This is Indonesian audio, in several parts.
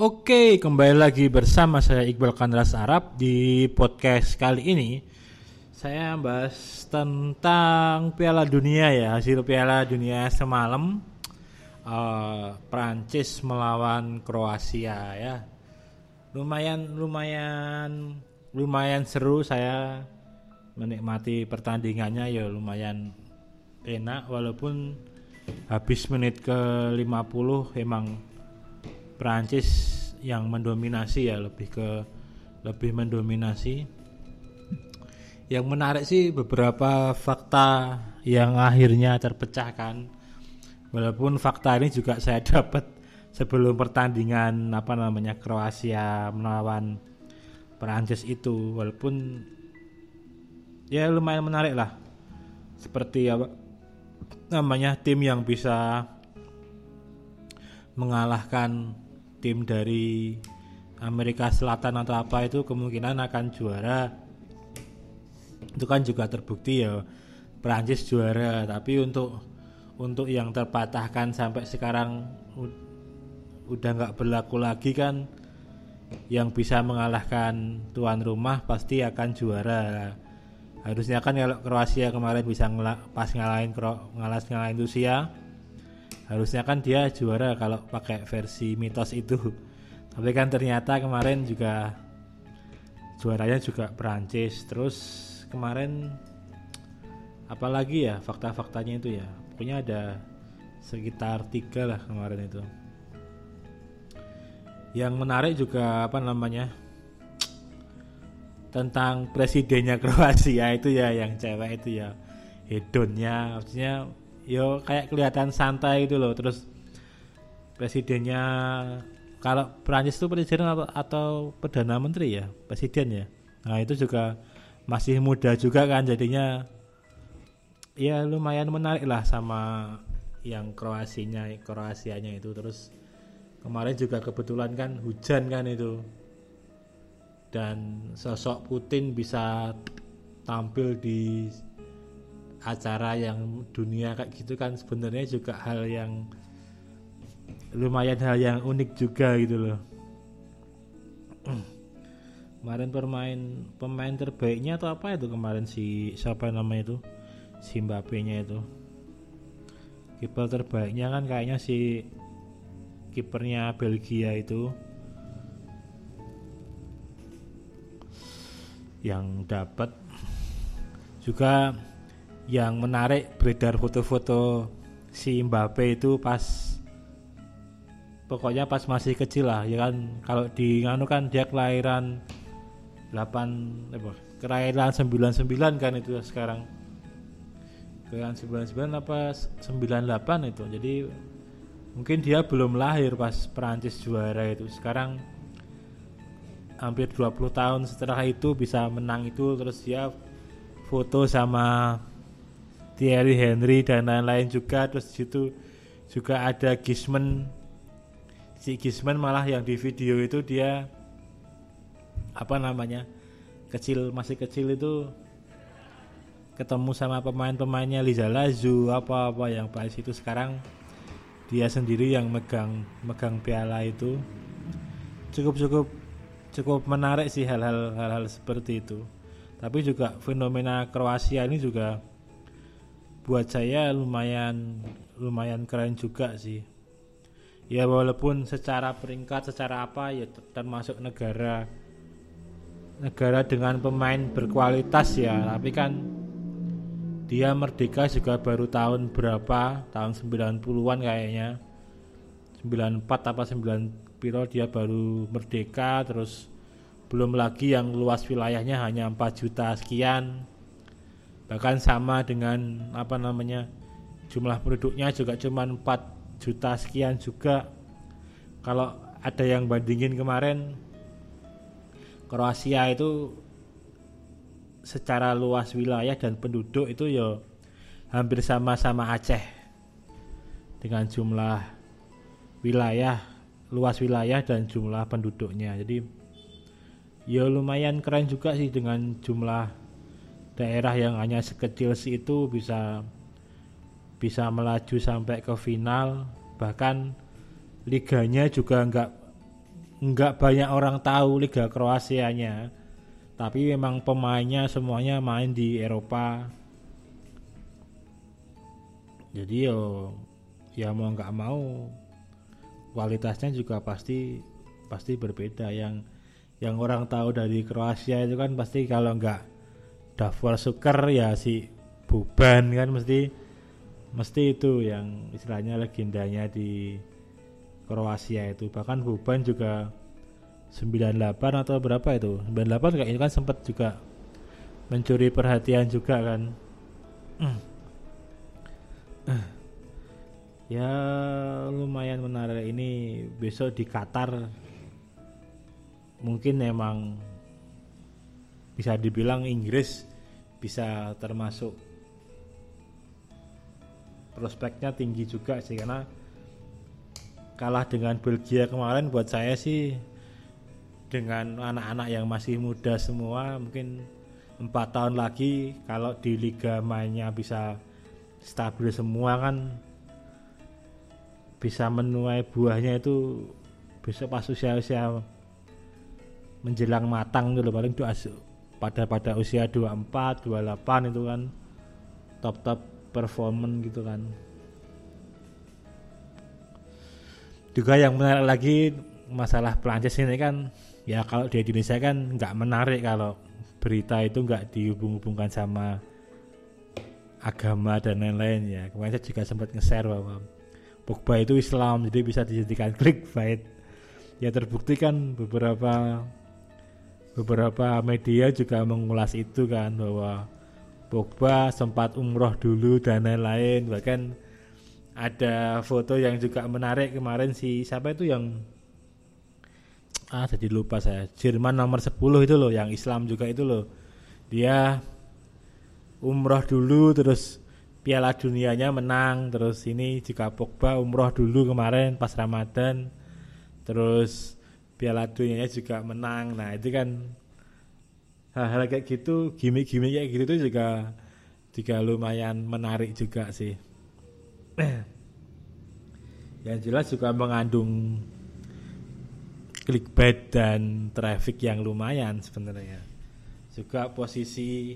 Oke, kembali lagi bersama saya Iqbal Kanras Arab di podcast kali ini. Saya bahas tentang Piala Dunia ya, hasil Piala Dunia semalam. Uh, Prancis melawan Kroasia ya. Lumayan lumayan lumayan seru saya menikmati pertandingannya ya lumayan enak walaupun habis menit ke 50 emang Prancis yang mendominasi ya lebih ke lebih mendominasi. Yang menarik sih beberapa fakta yang akhirnya terpecahkan. Walaupun fakta ini juga saya dapat sebelum pertandingan apa namanya Kroasia melawan Prancis itu. Walaupun ya lumayan menarik lah. Seperti apa namanya tim yang bisa mengalahkan tim dari Amerika Selatan atau apa itu kemungkinan akan juara. Itu kan juga terbukti ya Prancis juara. Tapi untuk untuk yang terpatahkan sampai sekarang udah nggak berlaku lagi kan yang bisa mengalahkan tuan rumah pasti akan juara. Harusnya kan kalau Kroasia kemarin bisa ngel pas ngalahin ngalas ngalahin Rusia harusnya kan dia juara kalau pakai versi mitos itu. Tapi kan ternyata kemarin juga juaranya juga Prancis terus kemarin apalagi ya fakta-faktanya itu ya. Pokoknya ada sekitar tiga lah kemarin itu. Yang menarik juga apa namanya? Tentang presidennya Kroasia itu ya yang cewek itu ya. Hedonnya maksudnya yo kayak kelihatan santai gitu loh. Terus presidennya kalau Prancis itu presiden atau, atau perdana menteri ya? Presiden ya? Nah itu juga masih muda juga kan jadinya ya lumayan menarik lah sama yang Kroasinya Kroasianya itu. Terus kemarin juga kebetulan kan hujan kan itu. Dan sosok Putin bisa tampil di acara yang dunia kayak gitu kan sebenarnya juga hal yang lumayan hal yang unik juga gitu loh. Kemarin permain pemain terbaiknya atau apa itu kemarin si siapa namanya itu? Si Mbappe nya itu. Kiper terbaiknya kan kayaknya si kipernya Belgia itu. Yang dapat juga yang menarik beredar foto-foto si Mbappe itu pas pokoknya pas masih kecil lah ya kan? Kalau di nganu kan dia kelahiran 8 apa? Kelahiran 99 kan itu sekarang. Kelahiran 99 apa 98 itu. Jadi mungkin dia belum lahir pas Perancis juara itu. Sekarang hampir 20 tahun setelah itu bisa menang itu terus dia foto sama Thierry Henry dan lain-lain juga. Terus situ juga ada Gisman. Si Gisman malah yang di video itu dia apa namanya kecil masih kecil itu ketemu sama pemain-pemainnya Liza Lazu apa-apa yang pas itu sekarang dia sendiri yang megang megang piala itu. Cukup cukup cukup menarik sih hal-hal hal-hal seperti itu. Tapi juga fenomena Kroasia ini juga buat saya lumayan lumayan keren juga sih. Ya walaupun secara peringkat secara apa ya termasuk negara negara dengan pemain berkualitas ya. Tapi kan dia merdeka juga baru tahun berapa? Tahun 90-an kayaknya. 94 apa 9 piro dia baru merdeka. Terus belum lagi yang luas wilayahnya hanya 4 juta sekian bahkan sama dengan apa namanya jumlah penduduknya juga cuma 4 juta sekian juga. Kalau ada yang bandingin kemarin Kroasia itu secara luas wilayah dan penduduk itu ya hampir sama-sama Aceh. Dengan jumlah wilayah luas wilayah dan jumlah penduduknya. Jadi ya lumayan keren juga sih dengan jumlah daerah yang hanya sekecil itu bisa bisa melaju sampai ke final. Bahkan liganya juga nggak nggak banyak orang tahu Liga Kroasianya. Tapi memang pemainnya semuanya main di Eropa. Jadi yo ya mau nggak mau kualitasnya juga pasti pasti berbeda. Yang yang orang tahu dari Kroasia itu kan pasti kalau nggak Davor Suker ya si Buban kan mesti mesti itu yang istilahnya legendanya di Kroasia itu. Bahkan Buban juga 98 atau berapa itu? 98 kayaknya kan sempat juga mencuri perhatian juga kan. Ya lumayan menarik. Ini besok di Qatar mungkin emang bisa dibilang Inggris bisa termasuk prospeknya tinggi juga sih karena kalah dengan Belgia kemarin buat saya sih dengan anak-anak yang masih muda semua mungkin empat tahun lagi kalau di liga mainnya bisa stabil semua kan bisa menuai buahnya itu besok pas usia-usia menjelang matang dulu paling tuh pada pada usia 24, 28 itu kan top-top performance gitu kan. Juga yang menarik lagi masalah Prancis ini kan ya kalau di Indonesia kan nggak menarik kalau berita itu nggak dihubung-hubungkan sama agama dan lain-lain ya. Kemarin saya juga sempat nge-share bahwa Pogba itu Islam jadi bisa dijadikan clickbait. Ya terbukti kan beberapa beberapa media juga mengulas itu kan bahwa Pogba sempat umroh dulu dan lain-lain. Bahkan ada foto yang juga menarik kemarin si siapa itu yang ah jadi lupa saya. Jerman nomor 10 itu loh yang Islam juga itu loh. Dia umroh dulu terus Piala Dunianya menang terus ini juga Pogba umroh dulu kemarin pas Ramadan. Terus Piala Dunianya juga menang nah itu kan hal-hal kayak gitu gimmick-gimmick kayak gitu juga juga lumayan menarik juga sih yang jelas juga mengandung clickbait dan traffic yang lumayan sebenarnya. Juga posisi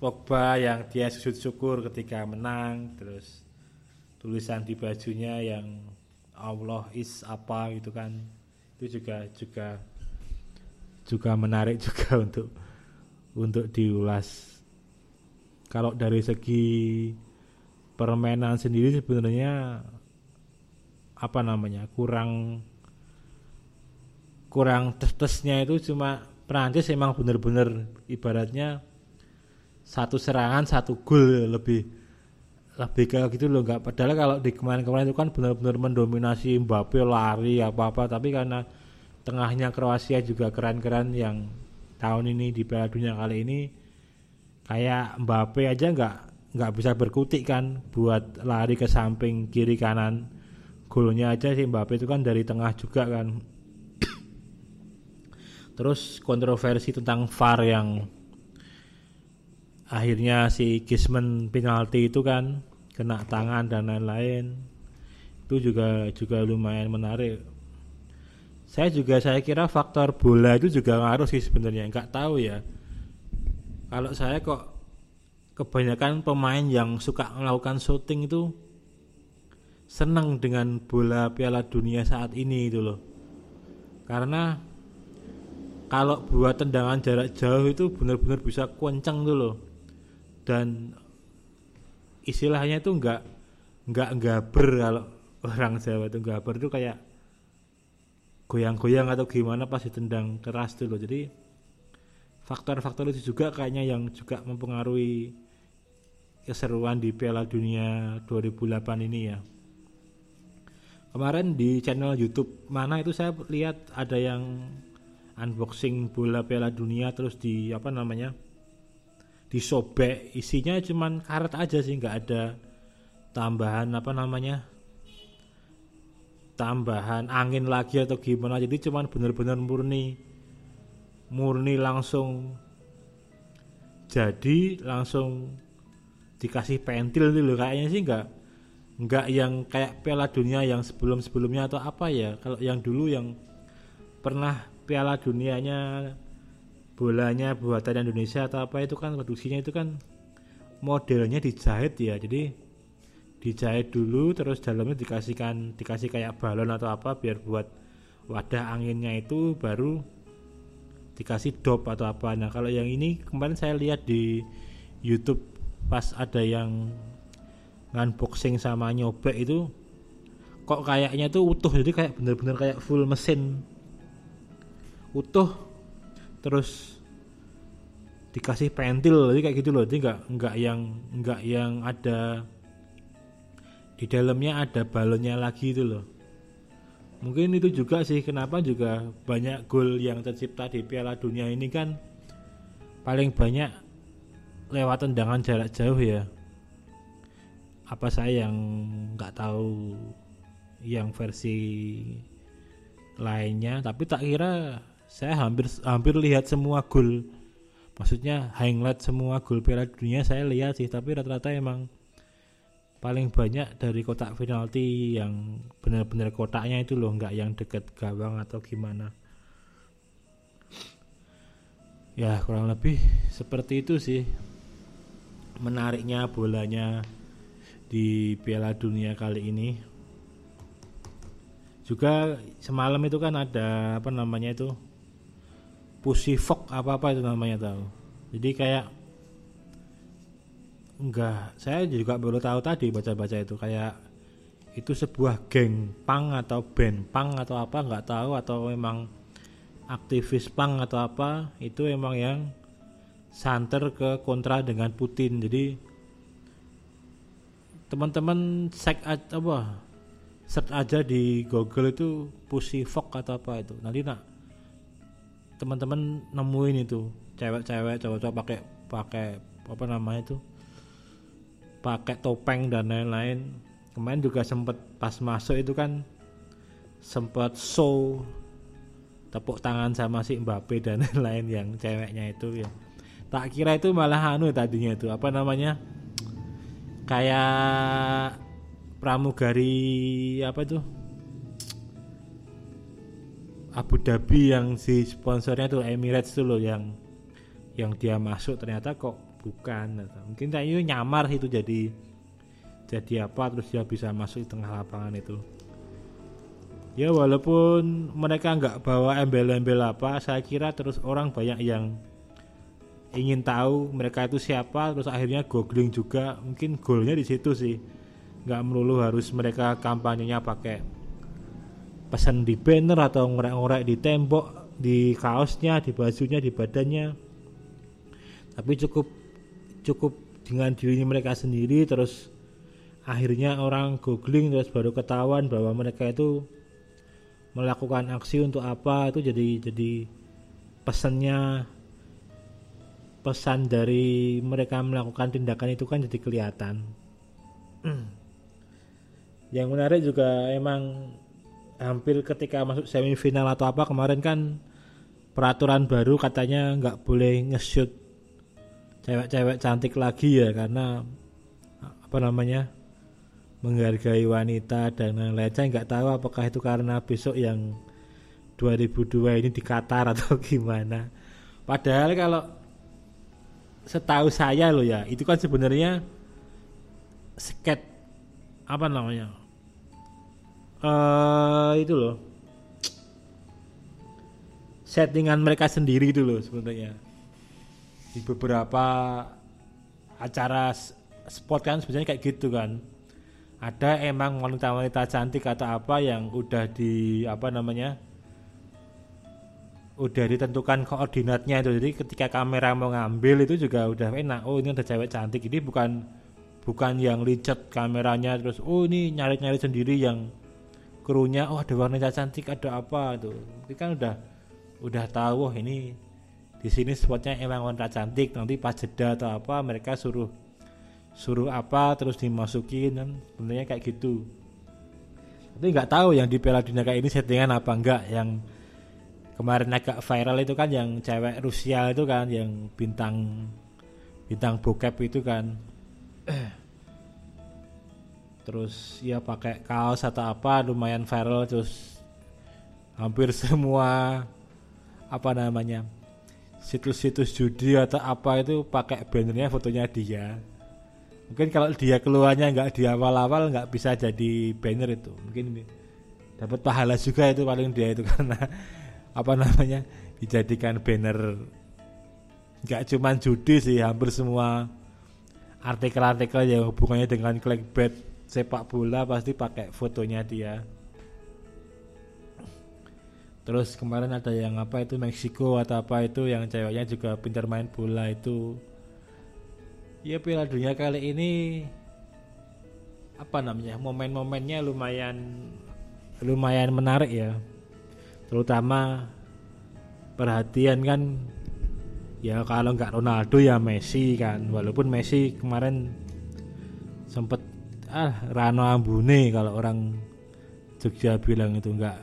Pogba yang dia sujud syukur ketika menang, terus tulisan di bajunya yang Allah is apa gitu kan. Itu juga juga juga menarik juga untuk untuk diulas. Kalau dari segi permainan sendiri sebenarnya apa namanya kurang kurang tes-tesnya itu cuma Prancis emang bener-bener ibaratnya satu serangan satu gol lebih lebih kayak gitu loh nggak. Padahal kalau di kemarin-kemarin itu kan benar-benar mendominasi Mbappe lari apa-apa. Tapi karena tengahnya Kroasia juga keren-keren yang tahun ini di Piala Dunia kali ini kayak Mbappe aja nggak nggak bisa berkutik kan buat lari ke samping kiri kanan. Golnya aja sih Mbappe itu kan dari tengah juga kan. Terus kontroversi tentang VAR yang akhirnya si Gisman penalti itu kan kena tangan dan lain-lain itu juga juga lumayan menarik. Saya juga saya kira faktor bola itu juga ngaruh sih sebenarnya nggak tahu ya. Kalau saya kok kebanyakan pemain yang suka melakukan shooting itu senang dengan bola Piala Dunia saat ini itu loh. Karena kalau buat tendangan jarak jauh itu benar-benar bisa kencang tuh loh dan istilahnya itu enggak enggak gaber kalau orang Jawa itu gaber itu kayak goyang-goyang atau gimana pas ditendang keras tuh loh. Jadi faktor-faktor itu juga kayaknya yang juga mempengaruhi keseruan di Piala Dunia 2008 ini ya. Kemarin di channel YouTube mana itu saya lihat ada yang unboxing bola Piala Dunia terus di apa namanya disobek. Isinya cuman karet aja sih nggak ada tambahan apa namanya tambahan angin lagi atau gimana. Jadi cuman bener-bener murni murni langsung. Jadi langsung dikasih pentil dulu. Kayaknya sih nggak nggak yang kayak Piala Dunia yang sebelum sebelumnya atau apa ya. Kalau yang dulu yang pernah Piala Dunianya bolanya buatan Indonesia atau apa itu kan produksinya itu kan modelnya dijahit ya. Jadi dijahit dulu terus dalamnya dikasihkan dikasih kayak balon atau apa biar buat wadah anginnya itu baru dikasih dop atau apa. Nah kalau yang ini kemarin saya lihat di YouTube pas ada yang unboxing sama nyobek itu kok kayaknya tuh utuh. Jadi kayak bener-bener kayak full mesin. Utuh terus dikasih pentil jadi kayak gitu loh. Jadi nggak nggak yang nggak yang ada di dalamnya ada balonnya lagi itu loh. Mungkin itu juga sih kenapa juga banyak gol yang tercipta di Piala Dunia ini kan paling banyak lewat tendangan jarak jauh ya. Apa saya yang nggak tahu yang versi lainnya tapi tak kira saya hampir hampir lihat semua gol. Maksudnya highlight semua gol Piala Dunia saya lihat sih tapi rata-rata emang paling banyak dari kotak penalti yang benar-benar kotaknya itu loh nggak yang deket gawang atau gimana. Ya kurang lebih seperti itu sih menariknya bolanya di Piala Dunia kali ini. Juga semalam itu kan ada apa namanya itu pusifok apa apa itu namanya tahu. Jadi kayak enggak saya juga baru tahu tadi baca-baca itu kayak itu sebuah geng pang atau band pang atau apa nggak tahu atau memang aktivis pang atau apa itu emang yang santer ke kontra dengan Putin. Jadi teman-teman cek apa search aja di Google itu pusifok atau apa itu. Nanti nak teman-teman nemuin itu. Cewek-cewek cowok-cowok pakai pakai apa namanya itu? Pakai topeng dan lain-lain. Kemarin juga sempat pas masuk itu kan sempat show tepuk tangan sama si Mbappe dan lain-lain yang ceweknya itu ya. Tak kira itu malah anu tadinya itu apa namanya? Kayak pramugari apa itu Abu Dhabi yang si sponsornya tuh Emirates tuh loh yang yang dia masuk ternyata kok bukan mungkin itu nyamar itu jadi jadi apa terus dia bisa masuk di tengah lapangan itu. Ya walaupun mereka nggak bawa embel-embel apa saya kira terus orang banyak yang ingin tahu mereka itu siapa terus akhirnya googling juga mungkin goalnya di situ sih. Nggak melulu harus mereka kampanyenya pakai pesan di banner atau ngorek-ngorek di tembok di kaosnya di bajunya di badannya. Tapi cukup cukup dengan diri mereka sendiri terus akhirnya orang googling terus baru ketahuan bahwa mereka itu melakukan aksi untuk apa itu jadi jadi pesannya pesan dari mereka melakukan tindakan itu kan jadi kelihatan. Yang menarik juga emang hampir ketika masuk semifinal atau apa kemarin kan peraturan baru katanya nggak boleh nge-shoot cewek-cewek cantik lagi ya karena apa namanya menghargai wanita dan lain-lain. Saya nggak tahu apakah itu karena besok yang 2002 ini di Qatar atau gimana. Padahal kalau setahu saya loh ya itu kan sebenarnya sket apa namanya uh, itu loh. Settingan mereka sendiri itu loh sebenarnya. Di beberapa acara sport kan sebenarnya kayak gitu kan. Ada emang wanita-wanita cantik atau apa yang udah di apa namanya udah ditentukan koordinatnya itu. Jadi ketika kamera mau ngambil itu juga udah enak. Oh ini ada cewek cantik. Ini bukan bukan yang licet kameranya terus oh ini nyari-nyari sendiri yang krunya oh ada wanita cantik ada apa tuh itu kan udah udah tahu oh ini di sini spotnya emang wanita cantik nanti pas jeda atau apa mereka suruh suruh apa terus dimasukin kan sebenarnya kayak gitu. Tapi nggak tahu yang di Piala Dunia kayak ini settingan apa enggak yang kemarin agak viral itu kan yang cewek Rusia itu kan yang bintang bintang bokep itu kan terus ya pakai kaos atau apa lumayan viral terus hampir semua apa namanya situs-situs judi atau apa itu pakai bannernya fotonya dia. Mungkin kalau dia keluarnya nggak di awal-awal nggak bisa jadi banner itu. Mungkin dapat pahala juga itu paling dia itu karena apa namanya dijadikan banner. Nggak cuma judi sih hampir semua artikel-artikel yang hubungannya dengan clickbait sepak bola pasti pakai fotonya dia. Terus kemarin ada yang apa itu Meksiko atau apa itu yang ceweknya juga pintar main bola itu. Ya Piala Dunia kali ini apa namanya momen-momennya lumayan lumayan menarik ya. Terutama perhatian kan ya kalau nggak Ronaldo ya Messi kan. Walaupun Messi kemarin sempet ah Rano Ambune kalau orang Jogja bilang itu nggak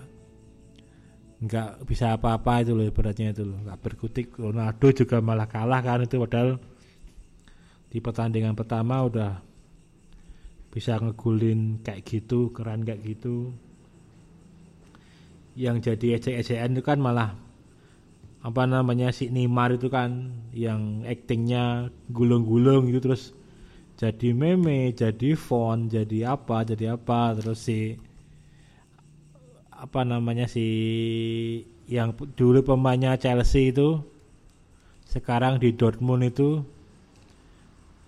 nggak bisa apa-apa itu loh beratnya itu loh nggak berkutik. Ronaldo juga malah kalah kan itu padahal di pertandingan pertama udah bisa ngegulin kayak gitu keren kayak gitu. Yang jadi ejek-ejekan itu kan malah apa namanya si Neymar itu kan yang aktingnya gulung-gulung gitu terus jadi meme, jadi font, jadi apa, jadi apa terus si apa namanya si yang dulu pemainnya Chelsea itu sekarang di Dortmund itu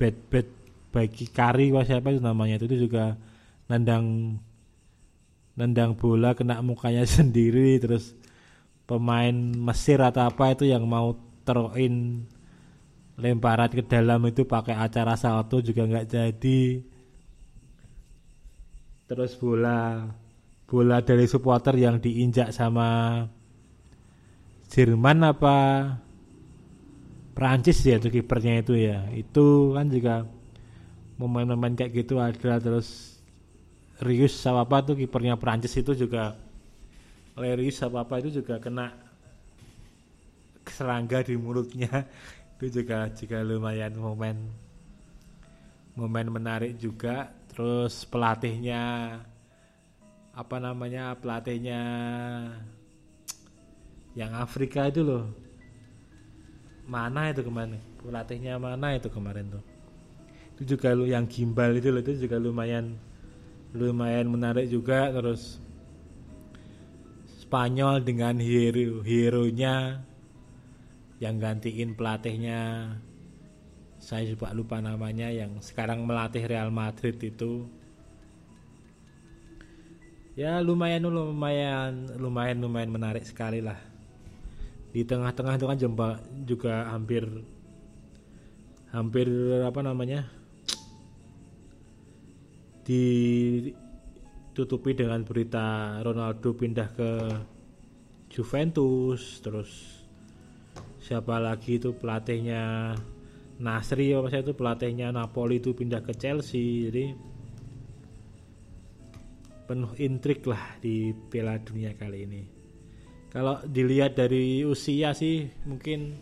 bad bad bagi kari siapa itu namanya itu, itu juga nendang nendang bola kena mukanya sendiri terus pemain Mesir atau apa itu yang mau teroin lemparan ke dalam itu pakai acara salto juga nggak jadi. Terus bola. Bola dari supporter yang diinjak sama Jerman apa Prancis ya itu kipernya itu ya. Itu kan juga momen-momen kayak gitu ada. Terus Rius sama apa tuh kipernya Prancis itu juga. Lerius apa apa itu juga kena serangga di mulutnya itu juga juga lumayan momen momen menarik juga. Terus pelatihnya apa namanya pelatihnya yang Afrika itu loh. Mana itu ke mana pelatihnya mana itu kemarin tuh? Itu juga lu yang gimbal itu loh itu juga lumayan lumayan menarik juga. Terus Spanyol dengan hero hero-nya yang gantiin pelatihnya saya juga lupa namanya yang sekarang melatih Real Madrid itu. Ya lumayan lumayan lumayan lumayan menarik sekali lah. Di tengah-tengah itu kan jempa juga hampir hampir apa namanya di tutupi dengan berita Ronaldo pindah ke Juventus terus siapa lagi itu pelatihnya Nasri apa saya itu pelatihnya Napoli itu pindah ke Chelsea. Jadi penuh intrik lah di Piala Dunia kali ini. Kalau dilihat dari usia sih mungkin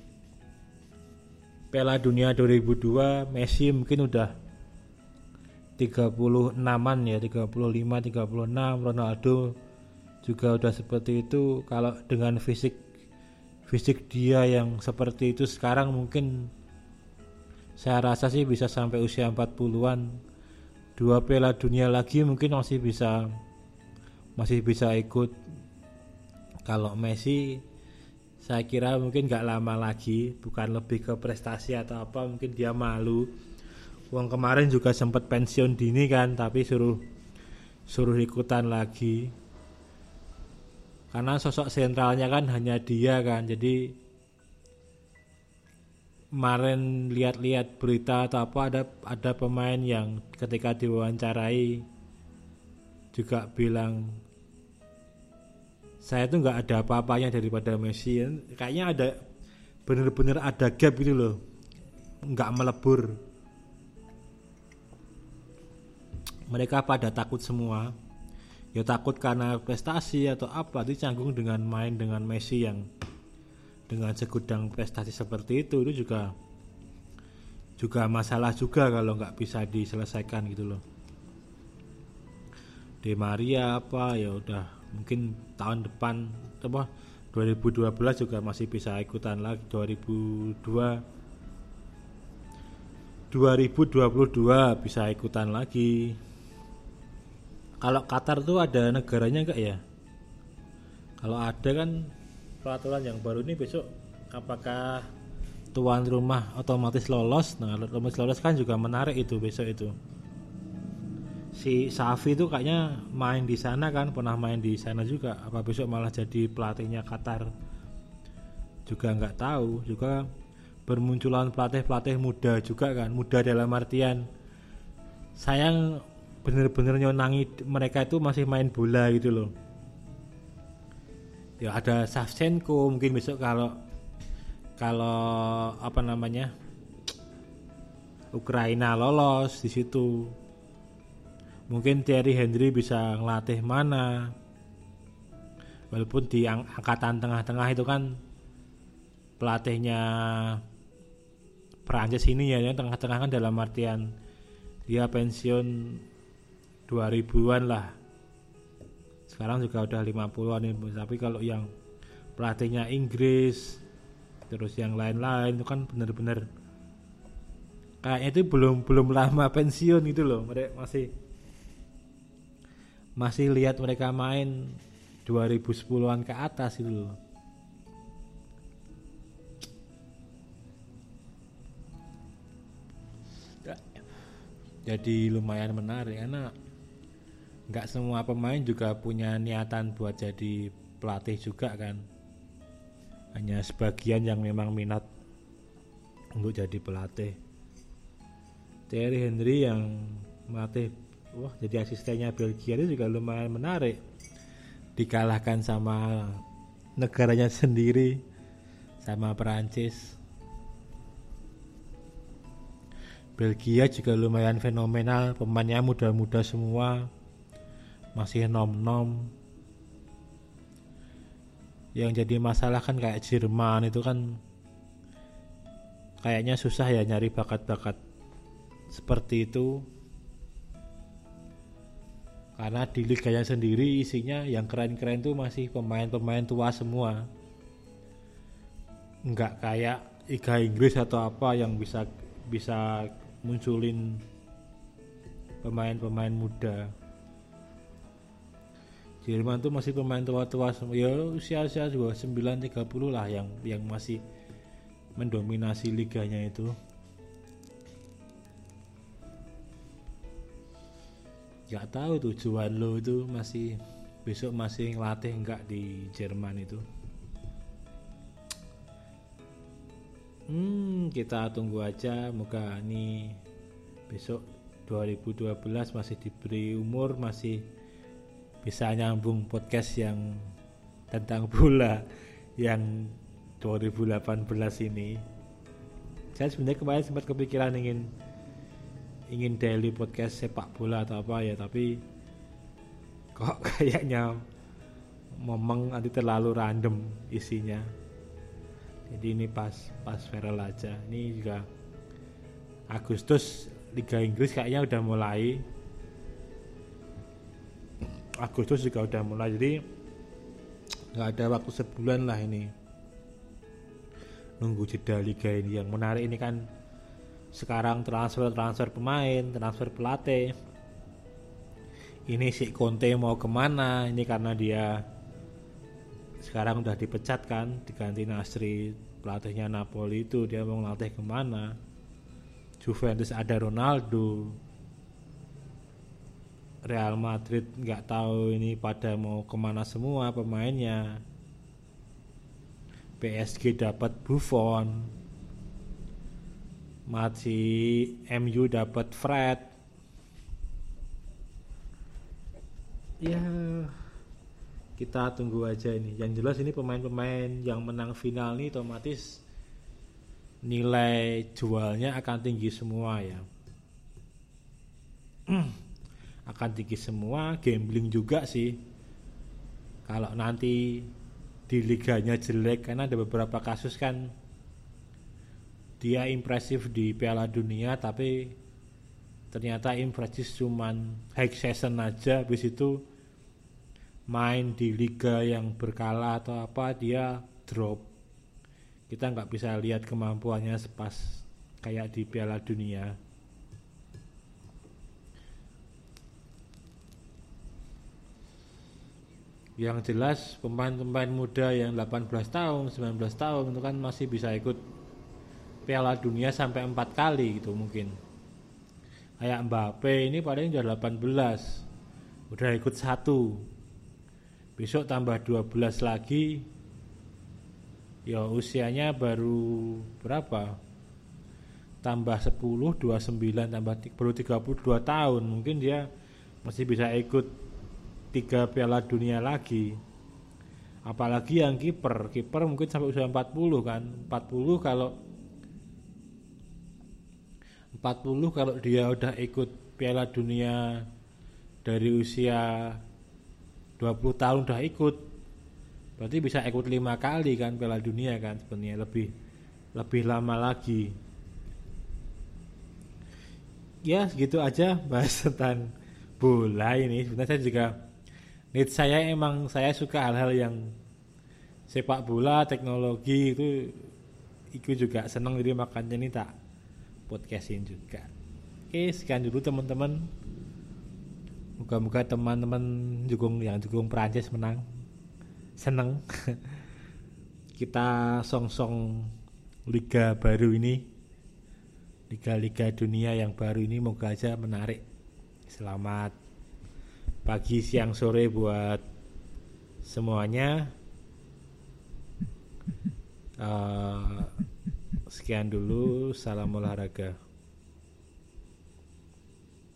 Piala Dunia 2002 Messi mungkin udah 36an ya 35 36 Ronaldo juga udah seperti itu. Kalau dengan fisik fisik dia yang seperti itu sekarang mungkin saya rasa sih bisa sampai usia 40-an dua piala dunia lagi mungkin masih bisa masih bisa ikut. Kalau Messi saya kira mungkin nggak lama lagi bukan lebih ke prestasi atau apa mungkin dia malu. Uang kemarin juga sempat pensiun dini kan, tapi suruh suruh ikutan lagi. Karena sosok sentralnya kan hanya dia kan, jadi kemarin lihat-lihat berita atau apa ada ada pemain yang ketika diwawancarai juga bilang saya tuh nggak ada apa-apanya daripada Messi. Kayaknya ada bener-bener ada gap gitu loh nggak melebur. Mereka pada takut semua ya takut karena prestasi atau apa dicanggung dengan main dengan Messi yang dengan segudang prestasi seperti itu itu juga juga masalah juga kalau nggak bisa diselesaikan gitu loh. Di Maria apa ya udah mungkin tahun depan apa 2012 juga masih bisa ikutan lagi 2002 2022 bisa ikutan lagi kalau Qatar tuh ada negaranya enggak ya? Kalau ada kan peraturan yang baru ini besok apakah tuan rumah otomatis lolos? Nah otomatis lolos kan juga menarik itu besok itu. Si Safi itu kayaknya main di sana kan pernah main di sana juga. Apa besok malah jadi pelatihnya Qatar? Juga nggak tahu. Juga bermunculan pelatih-pelatih muda juga kan muda dalam artian sayang bener-bener nyonangi mereka itu masih main bola gitu loh. Ya ada Savchenko mungkin besok kalau kalau apa namanya Ukraina lolos di situ. Mungkin Thierry Henry bisa ngelatih mana. Walaupun di angkatan tengah-tengah itu kan pelatihnya Perancis ini ya yang tengah-tengah kan dalam artian dia pensiun 2000-an lah. Sekarang juga udah 50-an ini tapi kalau yang pelatihnya Inggris terus yang lain-lain itu kan bener-bener kayaknya itu belum belum lama pensiun gitu loh. Mereka masih masih lihat mereka main 2010-an ke atas itu loh. Jadi lumayan menarik karena nggak semua pemain juga punya niatan buat jadi pelatih juga kan. Hanya sebagian yang memang minat untuk jadi pelatih. Thierry Henry yang melatih wah jadi asistennya Belgia itu juga lumayan menarik. Dikalahkan sama negaranya sendiri sama Perancis. Belgia juga lumayan fenomenal pemainnya muda-muda semua masih nom-nom. Yang jadi masalah kan kayak Jerman itu kan kayaknya susah ya nyari bakat-bakat seperti itu. Karena di liganya sendiri isinya yang keren-keren tuh masih pemain-pemain tua semua. Nggak kayak Liga Inggris atau apa yang bisa bisa munculin pemain-pemain muda Jerman tuh masih pemain tua-tua ya usia-usia juga 930 lah yang yang masih mendominasi liganya itu. Nggak tahu tujuan lo itu masih besok masih ngelatih nggak di Jerman itu. Hmm kita tunggu aja. Moga ini besok 2012 masih diberi umur masih bisa nyambung podcast yang tentang bola yang 2018 ini. Saya sebenarnya kemarin sempat kepikiran ingin ingin daily podcast sepak bola atau apa ya tapi kok kayaknya memang nanti terlalu random isinya. Jadi ini pas pas viral aja. Ini juga Agustus Liga Inggris kayaknya udah mulai Agustus juga udah mulai jadi nggak ada waktu sebulan lah ini. Nunggu jeda liga ini. Yang menarik ini kan sekarang transfer transfer pemain transfer pelatih. Ini si Conte mau ke mana? Ini karena dia sekarang udah dipecat kan diganti Nasri pelatihnya Napoli itu dia mau ngelatih ke mana? Juventus ada Ronaldo Real Madrid nggak tahu ini pada mau ke mana semua pemainnya. PSG dapat Buffon. Masih MU dapat Fred. Ya kita tunggu aja ini. Yang jelas ini pemain-pemain yang menang final ini otomatis nilai jualnya akan tinggi semua ya akan tinggi semua gambling juga sih. Kalau nanti di liganya jelek karena ada beberapa kasus kan. Dia impresif di Piala Dunia tapi ternyata impresif cuman high season aja. Habis itu main di liga yang berkala atau apa dia drop. Kita nggak bisa lihat kemampuannya sepas kayak di Piala Dunia yang jelas pemain-pemain muda yang 18 tahun 19 tahun itu kan masih bisa ikut Piala Dunia sampai empat kali gitu mungkin. Kayak Mbappe ini paling udah 18 udah ikut satu. Besok tambah 12 lagi ya usianya baru berapa? Tambah 10 29 tambah baru 32 tahun mungkin dia masih bisa ikut tiga piala dunia lagi. Apalagi yang kiper. Kiper mungkin sampai usia 40 kan. 40 kalau 40 kalau dia udah ikut piala dunia dari usia 20 tahun udah ikut berarti bisa ikut lima kali kan Piala Dunia kan sebenarnya. Lebih lebih lama lagi. Ya segitu aja bahas tentang bola ini. Sebenarnya saya juga need saya emang saya suka hal-hal yang sepak bola teknologi itu itu juga seneng jadi makanya ini tak podcastin juga oke sekian dulu teman-teman Moga-moga teman-teman dukung yang dukung Perancis menang. Seneng. Kita song-song liga baru ini. Liga-liga dunia yang baru ini moga aja menarik. Selamat pagi, siang, sore buat semuanya. Uh, sekian dulu, salam olahraga.